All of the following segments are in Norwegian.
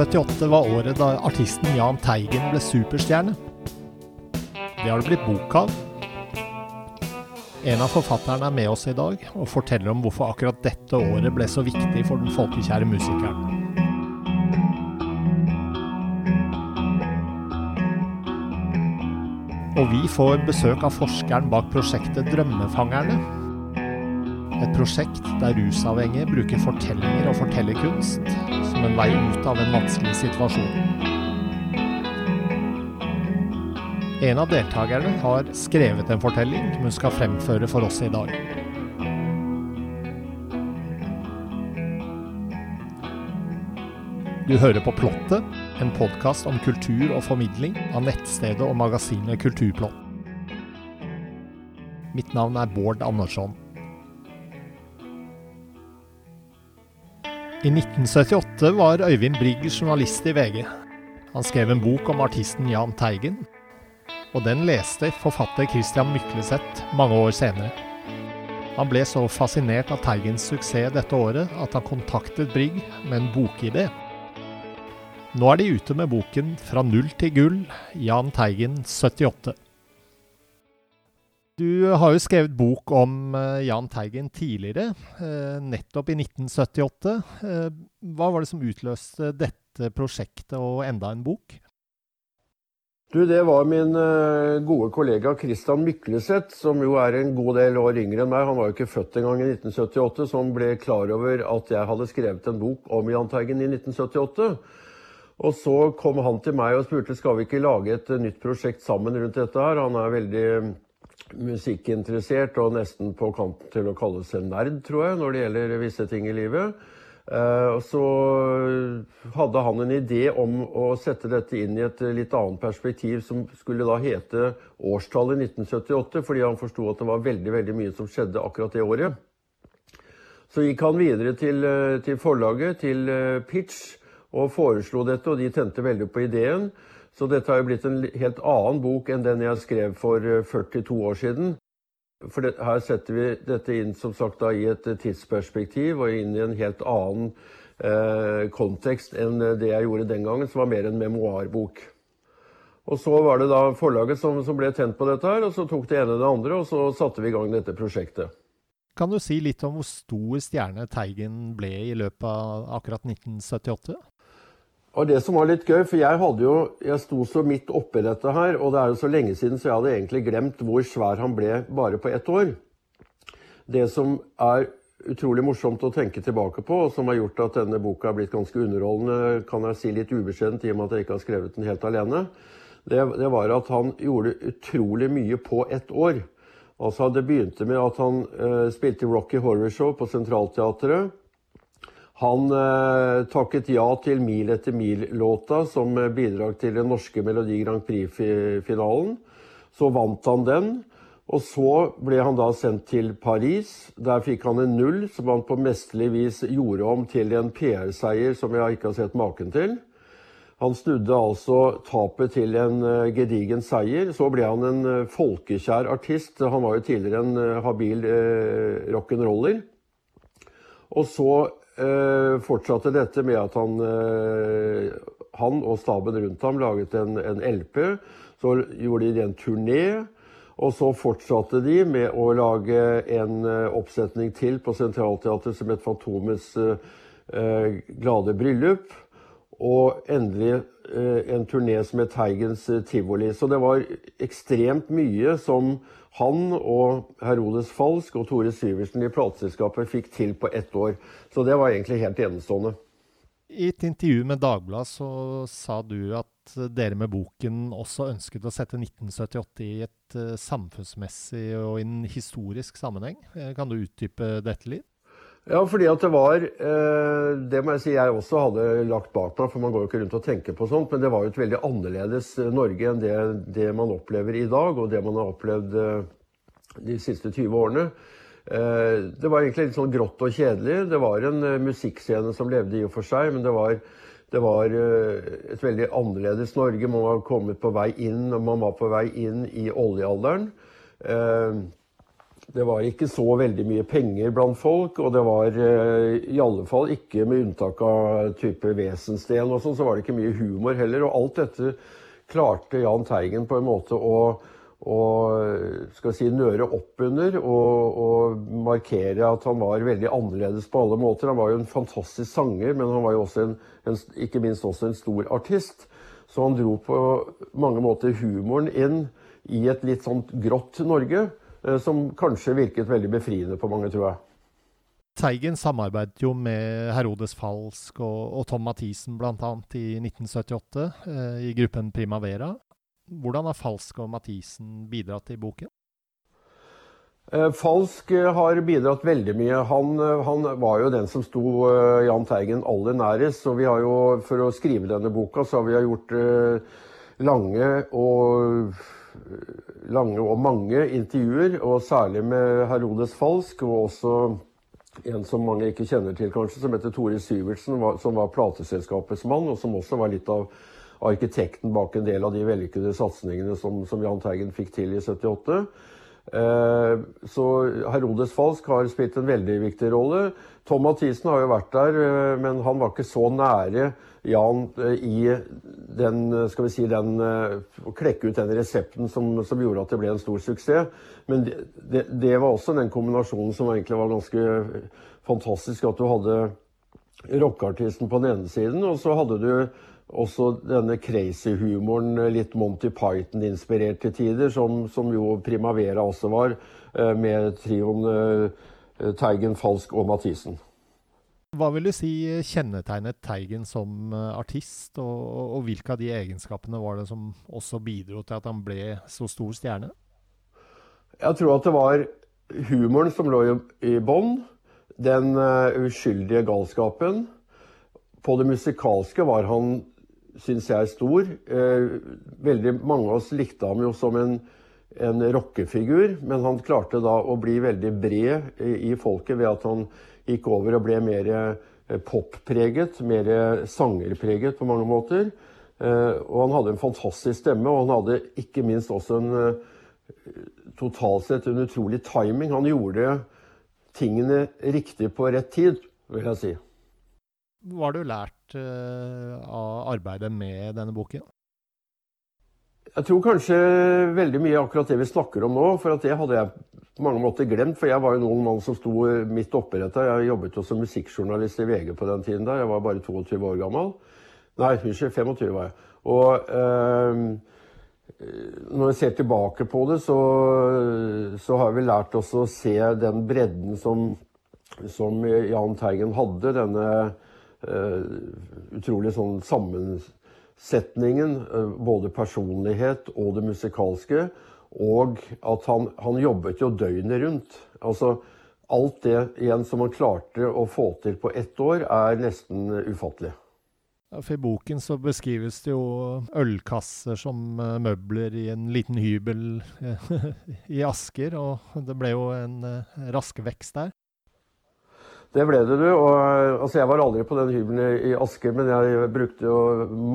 1978 var året da artisten Jahn Teigen ble superstjerne. Det har det blitt bok av. En av forfatterne er med oss i dag og forteller om hvorfor akkurat dette året ble så viktig for den folkekjære musikeren. Og vi får besøk av forskeren bak prosjektet Drømmefangerne. Et prosjekt der rusavhengige bruker fortellinger og fortellerkunst som en vei ut av en vanskelig situasjon. En av deltakerne har skrevet en fortelling hun skal fremføre for oss i dag. Du hører på Plottet, en podkast om kultur og formidling av nettstedet og magasinet Kulturplott. Mitt navn er Bård Andersson. I 1978 var Øyvind Brigg journalist i VG. Han skrev en bok om artisten Jahn Teigen, og den leste forfatter Christian Mykleseth mange år senere. Han ble så fascinert av Teigens suksess dette året at han kontaktet Brigg med en bokidé. Nå er de ute med boken 'Fra null til gull', Jahn Teigen 78. Du har jo skrevet bok om uh, Jahn Teigen tidligere, uh, nettopp i 1978. Uh, eh, hva var det som utløste dette prosjektet og enda en bok? Du, Det var min gode kollega Christian Mykleseth, som jo er en god del år yngre enn meg. Han var jo ikke født engang i 1978, som ble klar over at jeg hadde skrevet en bok om Jahn Teigen i 1978. Og så kom han til meg og spurte skal vi ikke lage et nytt prosjekt sammen rundt dette. her. Han er veldig musikkinteressert og nesten på kanten til å kalle seg nerd, tror jeg, når det gjelder visse ting i livet. Eh, og så hadde han en idé om å sette dette inn i et litt annet perspektiv, som skulle da hete årstallet 1978, fordi han forsto at det var veldig, veldig mye som skjedde akkurat det året. Så gikk han videre til, eh, til forlaget, til eh, Pitch, og foreslo dette, og de tente veldig på ideen. Så dette har jo blitt en helt annen bok enn den jeg skrev for 42 eh, år siden. For det, her setter vi dette inn som sagt da, i et tidsperspektiv og inn i en helt annen eh, kontekst enn det jeg gjorde den gangen, som var mer en memoarbok. Og Så var det da forlaget som, som ble tent på dette, her, og så tok det ene det andre, og så satte vi i gang dette prosjektet. Kan du si litt om hvor stor stjerne Teigen ble i løpet av akkurat 1978? Og det som var litt gøy, for jeg hadde jo, jeg sto så midt oppi dette her, og det er jo så lenge siden, så jeg hadde egentlig glemt hvor svær han ble bare på ett år. Det som er utrolig morsomt å tenke tilbake på, og som har gjort at denne boka har blitt ganske underholdende, kan jeg si litt ubeskjedent i og med at jeg ikke har skrevet den helt alene, det, det var at han gjorde utrolig mye på ett år. Altså Det begynte med at han eh, spilte Rocky Horror Show på Centralteatret. Han eh, takket ja til Mil etter mil-låta som eh, bidrag til den norske Melodi Grand Prix-finalen. Så vant han den. Og så ble han da sendt til Paris. Der fikk han en null, som han på mesterlig vis gjorde om til en PR-seier som jeg ikke har sett maken til. Han snudde altså tapet til en uh, gedigen seier. Så ble han en uh, folkekjær artist. Han var jo tidligere en habil habil rock'n'roller. Og så eh, fortsatte dette med at han, eh, han, og staben rundt ham laget en, en, LP. Så gjorde de en turné. Og så fortsatte de med å lage en eh, oppsetning til på Sentralteatret som het Fantomets eh, glade bryllup. Og endelig eh, en turné som het Teigens tivoli. Så det var ekstremt mye som han og Herodes Falsk og Tore Syversen i plateselskapet fikk til på ett år. Så det var egentlig helt enestående. I et intervju med Dagbladet så sa du at dere med boken også ønsket å sette 1978 i et uh, samfunnsmessig og en historisk sammenheng. Eh, kan du utdype dette litt? Ja, fordi at det var eh, Det må jeg si jeg også hadde lagt bak meg, for man går jo ikke rundt og tenker på sånt. Men det var jo et veldig annerledes eh, Norge enn det, det man opplever i dag, og det man har opplevd eh, de siste 20 årene. Det var egentlig litt sånn grått og kjedelig. Det var en musikkscene som levde i og for seg, men det var, det var et veldig annerledes Norge. Man var kommet på vei inn, man var på vei inn i oljealderen. Det var ikke så veldig mye penger blant folk, og det var eh, i alle fall ikke, med unntak av type vesensdel og sånn, så var det ikke mye humor heller. Og alt dette klarte Jahn Teigen på en måte å, å skal si, nøre opp under og, og, markere at han var veldig annerledes på alle måter. Han var jo en fantastisk sanger, men han var jo en, en, ikke minst også en stor artist. Så han dro på mange måter humoren inn i et litt sånt grått Norge. Eh, som kanskje virket veldig befriende på mange, tror jeg. Teigen samarbeidet jo med Herodes Falsk og, og Tom Mathisen bl.a. i 1978 eh, i gruppen Primavera. Hvordan har Falsk og Mathisen bidratt i boken? Eh, Falsk eh, har bidratt veldig mye. Han, eh, han, var jo den som sto eh, Jahn Teigen aller nærest. Og vi har jo, for å skrive denne boka, så har vi gjort lange og lange og mange intervjuer, og særlig med Herodes Falsk, og også en som mange ikke kjenner til, kanskje, som heter Tore Syvertsen, som var plateselskapets mann, og som også var litt av arkitekten bak en del av de vellykkede satsingene som, som Jahn Teigen fikk til i 78. Eh, så Herodes Falsk har spilt en veldig viktig rolle. Tom Mathisen har jo vært der, eh, men han var ikke så nære Jan eh, i den, skal vi si, den Å klekke ut den resepten som, som, gjorde at det ble en stor suksess. Men det, det, var også den kombinasjonen som egentlig var ganske fantastisk. At du hadde rockeartisten på den ene siden, og så hadde du også denne crazy humoren, litt Monty Python-inspirert til tider, som, som, jo Primavera også var, eh, med trioen eh, Teigen, Falsk og Mathisen. Hva vil du si kjennetegnet Teigen som eh, artist, og, og, hvilke av de egenskapene var det som også bidro til at han ble så stor stjerne? Jeg tror at det var humoren som lå i, bånn. Den uh, uskyldige galskapen. På det musikalske var han syns jeg, stor. Eh, veldig mange av oss likte ham jo som en, en rockefigur, men han klarte da å bli veldig bred i folket ved at han gikk over og ble mer eh, poppreget, mer sangerpreget på mange måter. Eh, og han hadde en fantastisk stemme, og han hadde ikke minst også en totalt sett en utrolig timing. Han gjorde tingene riktig på rett tid, vil jeg si. Hva har du lært av arbeidet med denne boken? Jeg tror kanskje veldig mye akkurat det vi snakker om nå. For det hadde jeg på mange måter glemt. For jeg var jo en ung mann som sto midt oppi dette. Jeg jobbet jo som musikkjournalist i VG på den tiden der. Jeg var bare 22 år gammel. Nei, unnskyld, 25 var jeg. Og uh, når jeg ser tilbake på det, så, så har vi lært oss å se den bredden som, som Jahn Teigen hadde. Denne uh, utrolig sånn sammensetningen, uh, både personlighet og det musikalske. Og at han, han, jobbet jo døgnet rundt. Altså alt det igjen som han klarte å få til på ett år, er nesten ufattelig. Ja, for I boken så beskrives det jo ølkasser som uh, møbler i en liten hybel i Asker. Og det ble jo en rask vekst der. Det ble det, du. Og, altså, jeg var aldri på den hybelen i Asker, men jeg brukte jo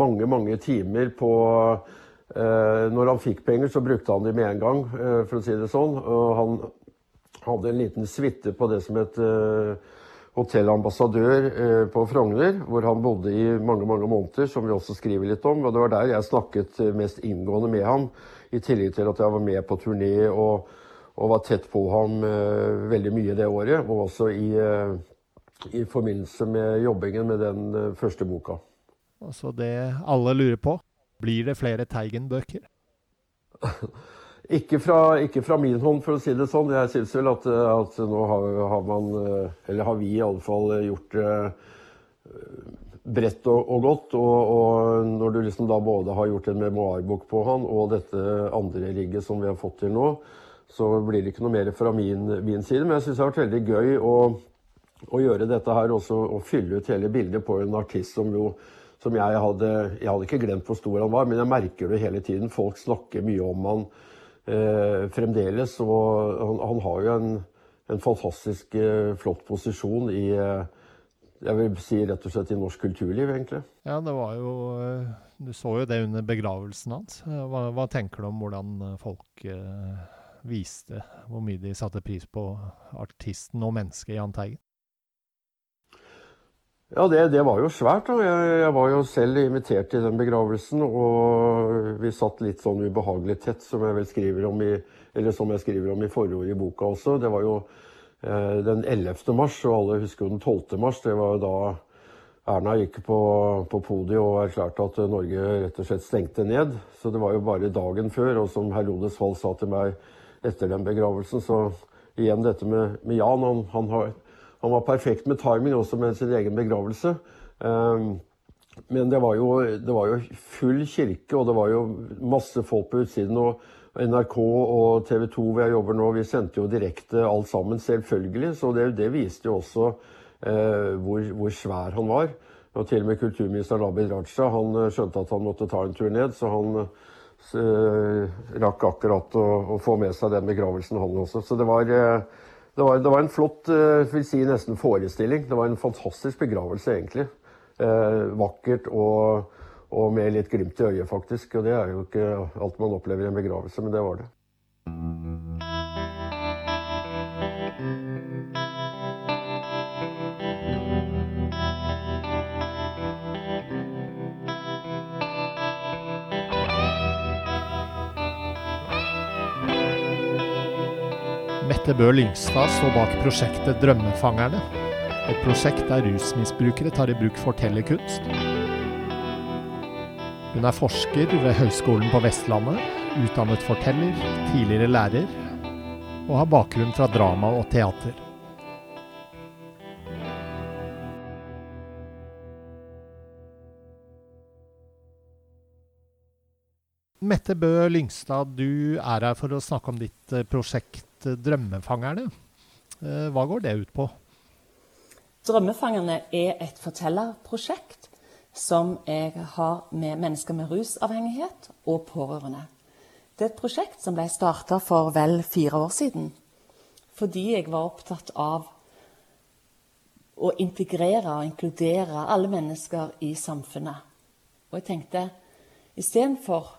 mange, mange timer på eh, Når han fikk penger, så brukte han de med en gang, eh, for å si det sånn. Og han hadde en liten suite på det som het hotellambassadør eh, på Frogner, hvor han bodde i mange mange måneder, som vi også skriver litt om. Og det var der jeg snakket mest inngående med ham, i tillegg til at jeg var med på turné og og var tett på ham eh, veldig mye det året. Og også i, eh, i forbindelse med jobbingen med den eh, første boka. Altså det alle lurer på, blir det flere Teigen-bøker? ikke, fra, ikke, fra, min hånd, for å si det sånn. Jeg syns vel at, at, nå har, har, man, eller har vi i alle fall gjort det bredt og, og godt. Og, og, når du liksom da både har gjort en memoarbok på han og dette andre rigget som vi har fått til nå, så blir det ikke noe mer fra min, min side. Men jeg syns det har vært veldig gøy å, å, gjøre dette her også, og fylle ut hele bildet på en artist som jo som jeg hadde Jeg hadde ikke glemt hvor stor han var, men jeg merker det hele tiden. Folk snakker mye om han eh, fremdeles. Og han, han, har jo en, en fantastisk eh, flott posisjon i eh, jeg vil si rett og slett i norsk kulturliv, egentlig. Ja, det var jo eh, Du så jo det under begravelsen hans. Hva, hva tenker du om hvordan folk viste hvor mye de satte pris på artisten og mennesket Jahn Teigen? Ja, det, det, var jo svært. da. Jeg, jeg, var jo selv invitert til den begravelsen. Og vi satt litt sånn ubehagelig tett, som jeg vel skriver om i, eller som jeg skriver om i forordet i boka også. Det var jo eh, den 11. mars, og alle husker jo den 12. mars. Det var jo da Erna gikk på, på podiet og erklærte at Norge rett og slett stengte ned. Så det var jo bare dagen før. Og som Herodes Fall sa til meg etter den begravelsen, så igjen dette med, med Jan. Han, han har han var perfekt med timing også med sin egen begravelse. Ehm, men det var, jo, det var jo full kirke, og det var jo masse folk på utsiden. og NRK og TV 2 hvor jeg jobber nå, vi sendte jo direkte alt sammen, selvfølgelig. Så det, det viste jo også eh, hvor, hvor, svær han var. Og til og med kulturminister Abid Raja han eh, skjønte at han måtte ta en tur ned, så han eh, rakk akkurat å, å, få med seg den begravelsen, han også. Så det var eh, det var, det var, en flott uh, vil si nesten forestilling. Det var en fantastisk begravelse, egentlig. Eh, vakkert og, og, med litt glimt i øyet, faktisk. Og det er jo ikke alt man opplever i en begravelse, men det var det. Mette Bø Lyngstad står bak prosjektet Drømmefangerne. Et prosjekt der rusmisbrukere tar i bruk fortellerkunst. Hun er forsker ved Høgskolen på Vestlandet, utdannet forteller, tidligere lærer, og har bakgrunn fra drama og teater. Mette Bø Lyngstad, du er her for å snakke om ditt eh, 'Drømmefangerne'. Eh, hva går det ut på? 'Drømmefangerne' er et fortellerprosjekt som jeg har med mennesker med rusavhengighet og pårørende. Det er et prosjekt som ble starta for vel fire år siden. Fordi jeg var opptatt av å integrere og inkludere alle mennesker i samfunnet. Og jeg tenkte istedenfor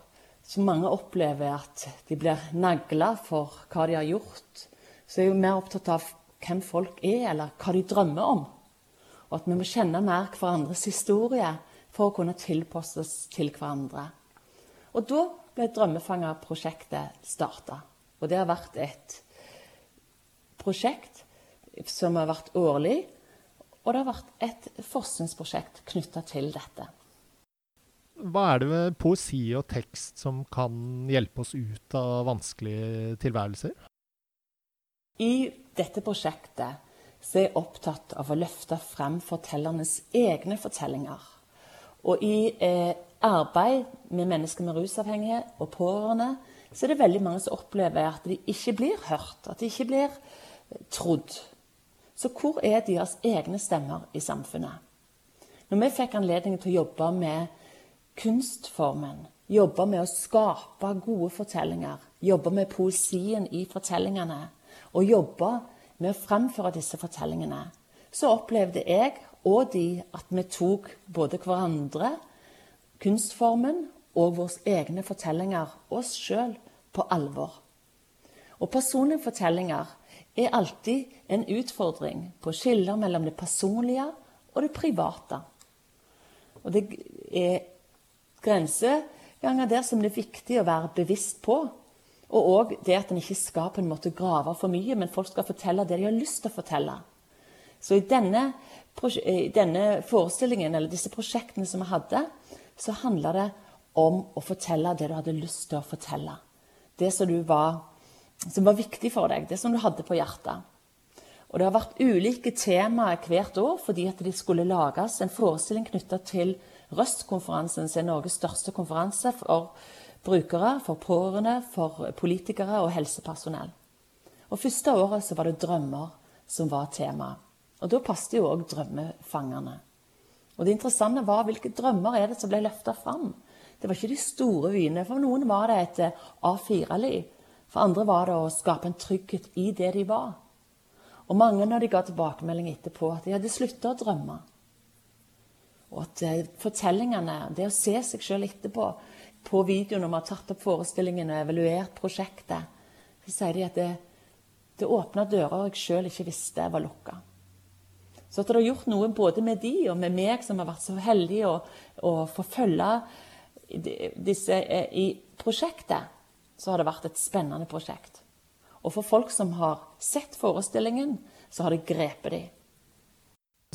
så mange opplever at de blir nagla for hva de har gjort. Så er jeg mer opptatt av hvem folk er, eller hva de drømmer om. Og at vi må kjenne mer hverandres historie for å kunne tilpasses til hverandre. Og da ble Drømmefanger-prosjektet starta. Og det har vært et prosjekt som har vært årlig, og det har vært et forskningsprosjekt knytta til dette. Hva er det ved poesi og tekst som kan hjelpe oss ut av vanskelige tilværelser? I dette prosjektet så er jeg opptatt av å løfte frem fortellernes egne fortellinger. Og i eh, arbeid med mennesker med rusavhengighet og pårørende så er det veldig mange som opplever at de ikke blir hørt, at de ikke blir eh, trodd. Så hvor er deres egne stemmer i samfunnet? Når vi fikk anledning til å jobbe med kunstformen. Jobbe med å skape gode fortellinger. Jobbe med poesien i fortellingene. Og jobbe med å fremføre disse fortellingene. Så opplevde jeg og de at vi tok både hverandre, kunstformen og våre egne fortellinger, oss sjøl, på alvor. Og personlige fortellinger er alltid en utfordring på skiller mellom det personlige og det private. Og det er grenseganger der som det er viktig å være bevisst på. Og òg det at en ikke skal på en måte grave for mye, men folk skal fortelle det de har lyst til å fortelle. Så i denne, i denne forestillingen, eller disse prosjektene som vi hadde, så handla det om å fortelle det du hadde lyst til å fortelle. Det som, var, som var viktig for deg, det som du hadde på hjertet. Og Det har vært ulike temaer hvert år fordi at det skulle lages en forestilling knytta til Røst-konferansen, som er Norges største konferanse for brukere, for pårørende, for politikere og helsepersonell. Og Første året så var det drømmer som var tema. Og Da passet jo òg drømmefangerne. Og Det interessante var hvilke drømmer er det som ble løfta fram. Det var ikke de store vyene. For noen var det et A4-liv. For andre var det å skape en trygghet i det de var. Og mange når de ga tilbakemelding etterpå, at de hadde slutta å drømme. Og at eh, fortellingene, det å se seg sjøl etterpå på videoen når vi har tatt opp forestillingen og evaluert prosjektet, så sier de at det, det åpna dører jeg sjøl ikke visste var lukka. Så at det har gjort noe både med de og med meg, som har vært så heldig å, å få følge disse eh, i prosjektet, så har det vært et spennende prosjekt. Og for folk som har sett forestillingen, så har det grepet dem.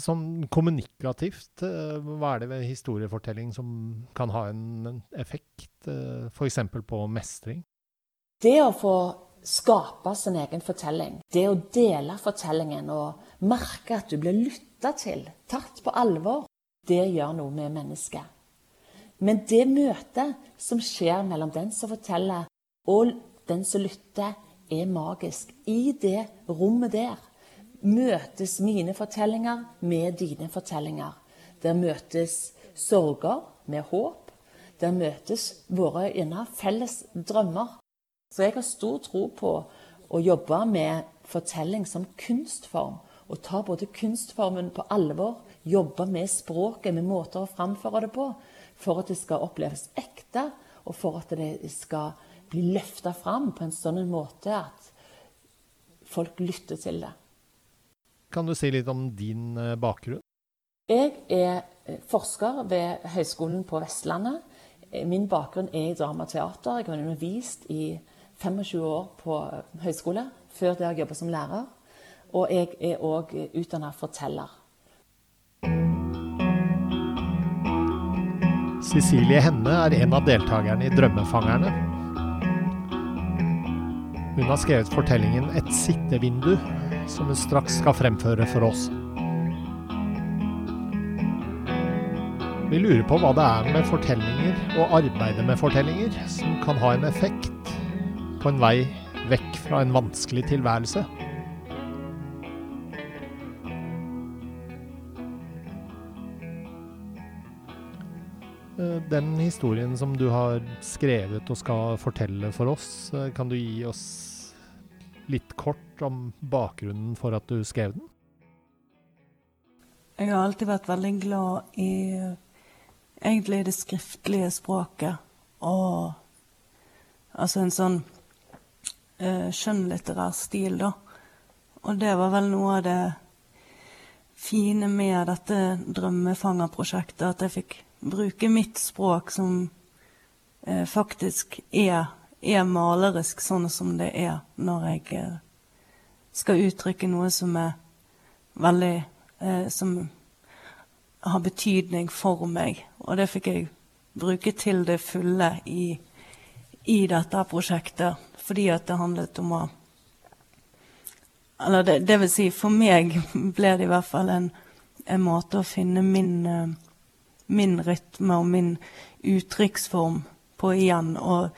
Sånn kommunikativt, eh, hva er det ved historiefortelling som kan ha en effekt, eh, f.eks. på mestring? Det å få skape sin egen fortelling. Det å dele fortellingen og merke at du blir lytta til, tatt på alvor, det gjør noe med mennesket. Men det møtet som skjer mellom den som forteller, og den som lytter, er magisk. I det rommet der møtes mine fortellinger med dine fortellinger. Der møtes sorger med håp. Der møtes våre gjerne felles drømmer. Så jeg har stor tro på å jobbe med fortelling som kunstform. Og ta både kunstformen på alvor, jobbe med språket, med måter å framføre det på, for at det skal oppleves ekte, og for at det skal bli løfta fram på en sånn måte at folk lytter til det. Kan du si litt om din eh, bakgrunn? Jeg er eh, forsker ved Høgskolen på Vestlandet. Eh, min bakgrunn er i dramateater. Jeg har undervist i 25 år på høyskole. Før det har jeg jobbet som lærer. Og jeg er òg utdanna forteller. Cecilie Henne er en av deltakerne i Drømmefangerne. Hun har skrevet fortellingen 'Et sittevindu', som hun straks skal fremføre for oss. Vi lurer på hva det er med fortellinger og arbeidet med fortellinger som kan ha en effekt på en vei vekk fra en vanskelig tilværelse. Eh, den historien som du har skrevet og skal fortelle for oss, eh, kan du gi oss litt kort om bakgrunnen for at du skrev den? Jeg har alltid vært veldig glad i egentlig det skriftlige språket. Og altså en sånn eh, skjønnlitterær stil, da. Og det var vel noe av det fine med dette drømmefangerprosjektet, at jeg fikk bruke mitt språk som eh, faktisk er, er, malerisk sånn som det er når jeg eh, skal uttrykke noe som er veldig eh, Som har betydning for meg. Og det fikk jeg bruke til det fulle i, i dette prosjektet fordi at det handlet om å Eller det, det, vil si, for meg ble det i hvert fall en, en måte å finne min, uh, min rytme og min uttrykksform på igjen. Og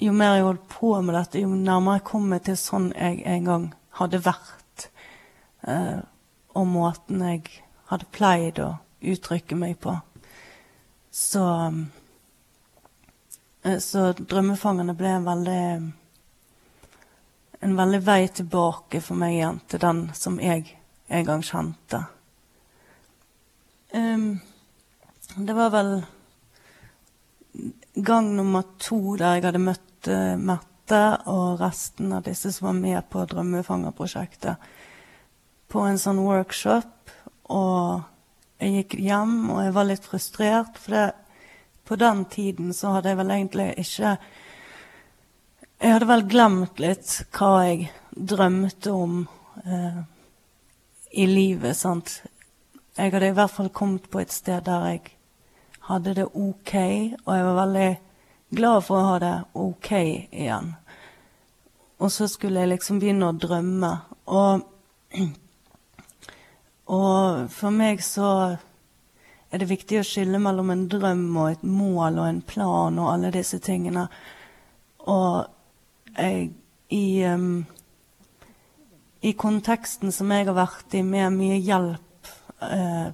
jo mer jeg holdt på med dette, jo nærmere jeg kom jeg til sånn jeg en gang hadde vært. Eh, og måten jeg hadde pleid å uttrykke meg på. Så Eh, så 'Drømmefangerne' ble en veldig en veldig vei tilbake for meg igjen til den som jeg en gang kjente. Um, det var vel gang nummer to der jeg hadde møtt uh, Mette og resten av disse som var med på Drømmefangerprosjektet, på en sånn workshop. Og jeg gikk hjem, og jeg var litt frustrert, for det, på den tiden så hadde jeg vel egentlig ikke Jeg hadde vel glemt litt hva jeg drømte om uh, i livet. sant? Jeg hadde i hvert fall kommet på et sted der jeg hadde det OK, og jeg var veldig glad for å ha det OK igjen. Og så skulle jeg liksom begynne å drømme. Og, og for meg så er det viktig å skille mellom en drøm og et mål og en plan og alle disse tingene. Og jeg, i, um, i konteksten som jeg har vært i, med mye hjelp uh,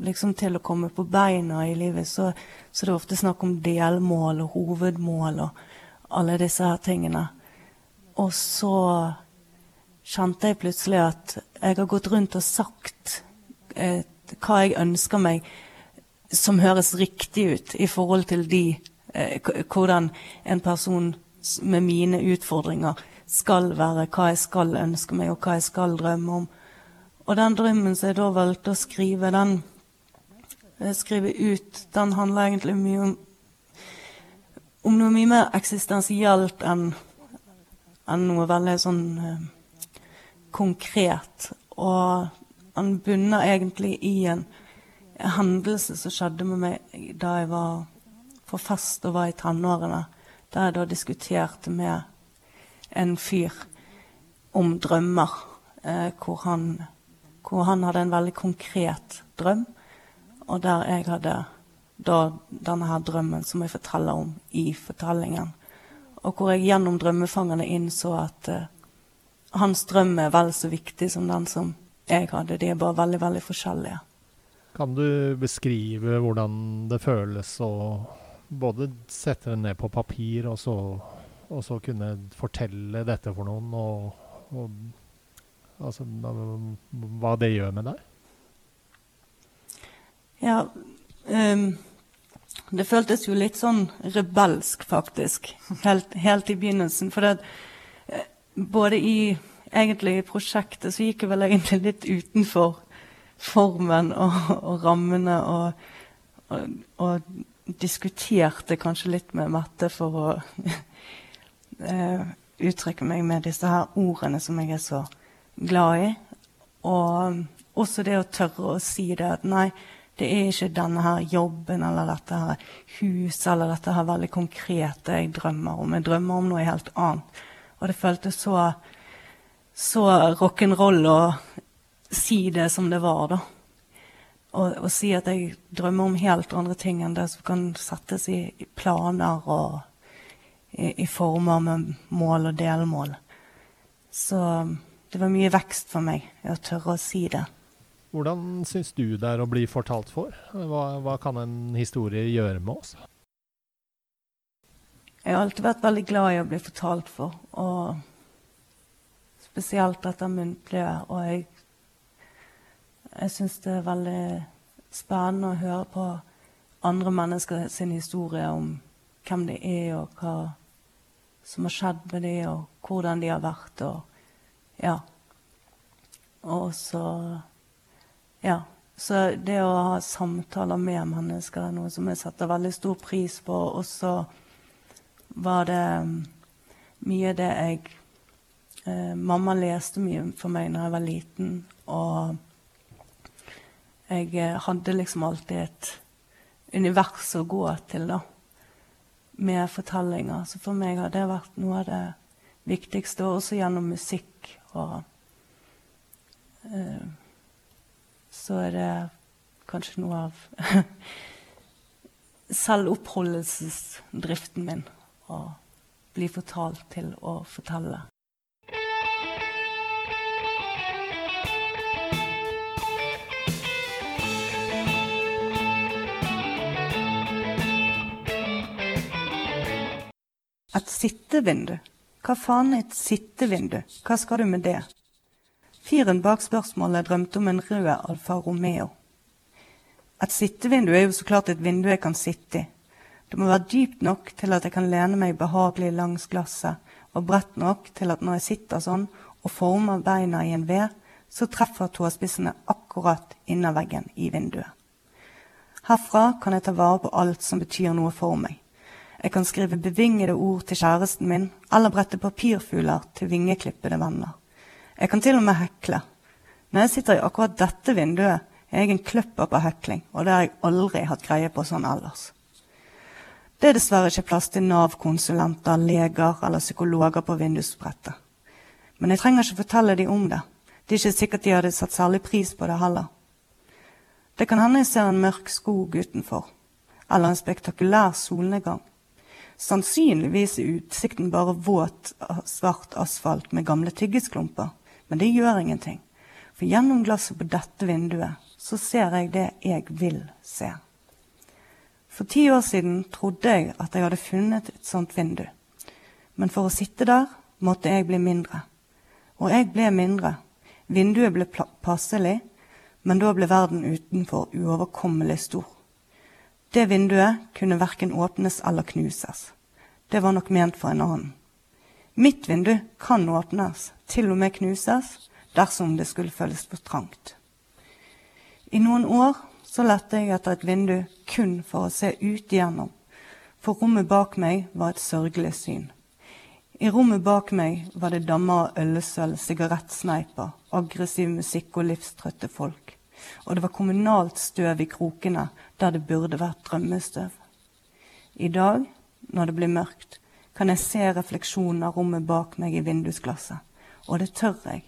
liksom til å komme på beina i livet, så, så det er ofte snakk om delmål og hovedmål og alle disse her tingene. Og så kjente jeg plutselig at jeg har gått rundt og sagt eh, hva jeg ønsker meg som høres riktig ut i forhold til de, eh, hvordan en person med mine utfordringer skal være hva jeg skal ønske meg, og hva jeg skal drømme om. Og den drømmen som jeg da valgte å skrive, den eh, skrive ut, den handler egentlig mye om, om noe mye mer eksistensielt enn enn noe veldig sånn eh, konkret. Og han bunner egentlig i en hendelse som skjedde med meg da jeg var på fest og var i tenårene. Der jeg da diskuterte med en fyr om drømmer. Eh, hvor, han, hvor, han, hadde en veldig konkret drøm, og der jeg hadde da denne her drømmen som jeg forteller om i fortellingen. Og hvor jeg gjennom drømmefangene innså at uh, hans drøm er vel så viktig som den som jeg hadde. De er bare veldig, veldig forskjellige. Kan du beskrive hvordan det føles å både sette det ned på papir, og så, og så kunne fortelle dette for noen, og, og altså, hva det gjør med deg? Ja um, Det føltes jo litt sånn rebelsk, faktisk, helt, helt i begynnelsen. For det, eh, både i egentlig i prosjektet så gikk jeg vel egentlig litt utenfor formen og, og rammene og, og, og, diskuterte kanskje litt med Mette for å uh, uttrykke meg med disse her ordene som jeg er så glad i. Og også det å tørre å si det at nei, det er ikke denne her jobben eller dette her huset eller dette her veldig konkrete jeg drømmer om. Jeg drømmer om noe helt annet. Og det føltes så så rock'n'roll å si det som det var, da. Og, og, si at jeg drømmer om helt andre ting enn det som kan settes i, i planer og i, i, former med mål og delmål. Så det var mye vekst for meg å tørre å si det. Hvordan syns du det er å bli fortalt for? Hva, hva kan en historie gjøre med oss? Jeg har alltid vært veldig glad i å bli fortalt for. og spesielt dette muntlige. Og jeg, jeg syns det er veldig spennende å høre på andre mennesker sin historie om hvem de er, og hva som har skjedd med dem, og hvordan de har vært. Og ja. Og så Ja. Så det å ha samtaler med mennesker er noe som jeg setter veldig stor pris på. Og så var det mye det jeg Eh, mamma leste mye for meg da jeg var liten, og jeg eh, hadde liksom alltid et univers å gå til, da, med fortellinger. Så for meg har det vært noe av det viktigste, også gjennom musikk. Og eh, så er det kanskje noe av selvoppholdelsesdriften min å bli fortalt til å fortelle. Et sittevindu? Hva faen er et sittevindu? Hva skal du med det? Fyren bak spørsmålet drømte om en rød Alfa Romeo. Et sittevindu er jo så klart et vindu jeg kan sitte i. Det må være dypt nok til at jeg kan lene meg behagelig langs glasset, og bredt nok til at når jeg sitter sånn og former beina i en ved, så treffer tåspissene akkurat inner veggen i vinduet. Herfra kan jeg ta vare på alt som betyr noe for meg. Jeg kan skrive bevingede ord til kjæresten min, eller brette papirfugler til vingeklippede venner. Jeg kan til og med hekle. Når jeg sitter i akkurat dette vinduet, er jeg en kløpper på hekling, og det har jeg aldri hatt greie på sånn ellers. Det er dessverre ikke plass til Nav-konsulenter, leger eller psykologer på vindusbrettet. Men jeg trenger ikke fortelle dem om det. Det er ikke sikkert de hadde satt særlig pris på det heller. Det kan hende jeg ser en mørk skog utenfor, eller en spektakulær solnedgang. Sannsynligvis er utsikten bare våt, svart asfalt med gamle tyggisklumper. Men det gjør ingenting. For gjennom glasset på dette vinduet så ser jeg det jeg vil se. For ti år siden trodde jeg at jeg hadde funnet et sånt vindu. Men for å sitte der måtte jeg bli mindre. Og jeg ble mindre. Vinduet ble passelig, men da ble verden utenfor uoverkommelig stor. Det vinduet kunne verken åpnes eller knuses. det var nok ment for en annen. Mitt vindu kan åpnes, til og med knuses, dersom det skulle føles for trangt. I noen år så lette jeg etter et vindu kun for å se ut igjennom, for rommet bak meg var et sørgelig syn. I rommet bak meg var det dammer av øllesølv, sigarettsneiper, aggressiv musikk og livstrøtte folk. Og det var kommunalt støv i krokene der det burde vært drømmestøv. I dag, når det blir mørkt, kan jeg se refleksjonen av rommet bak meg i vindusglasset. Og det tør jeg.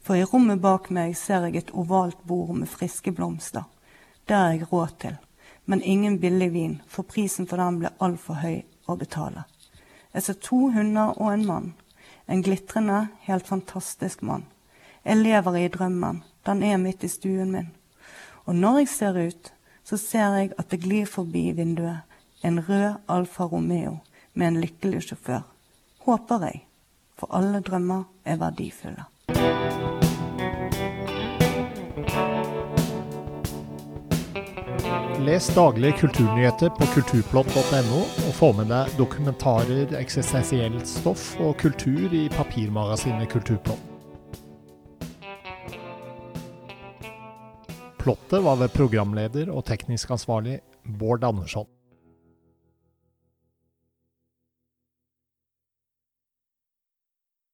For i rommet bak meg ser jeg et ovalt bord med friske blomster. Det har jeg råd til. Men ingen billig vin, for prisen for den ble altfor høy å betale. Jeg ser to hunder og en mann. En glitrende, helt fantastisk mann. Jeg lever i drømmen. Den er midt i stuen min. Og når jeg ser ut, så ser jeg at det glir forbi vinduet en rød Alfa Romeo med en lykkelig sjåfør. Håper jeg. For alle drømmer er verdifulle. Les daglige kulturnyheter på kulturplott.no, og få med deg dokumentarer, eksistensielt stoff og kultur i papirmagasinet Kulturplott. Plottet var ved programleder og teknisk ansvarlig Bård Andersson.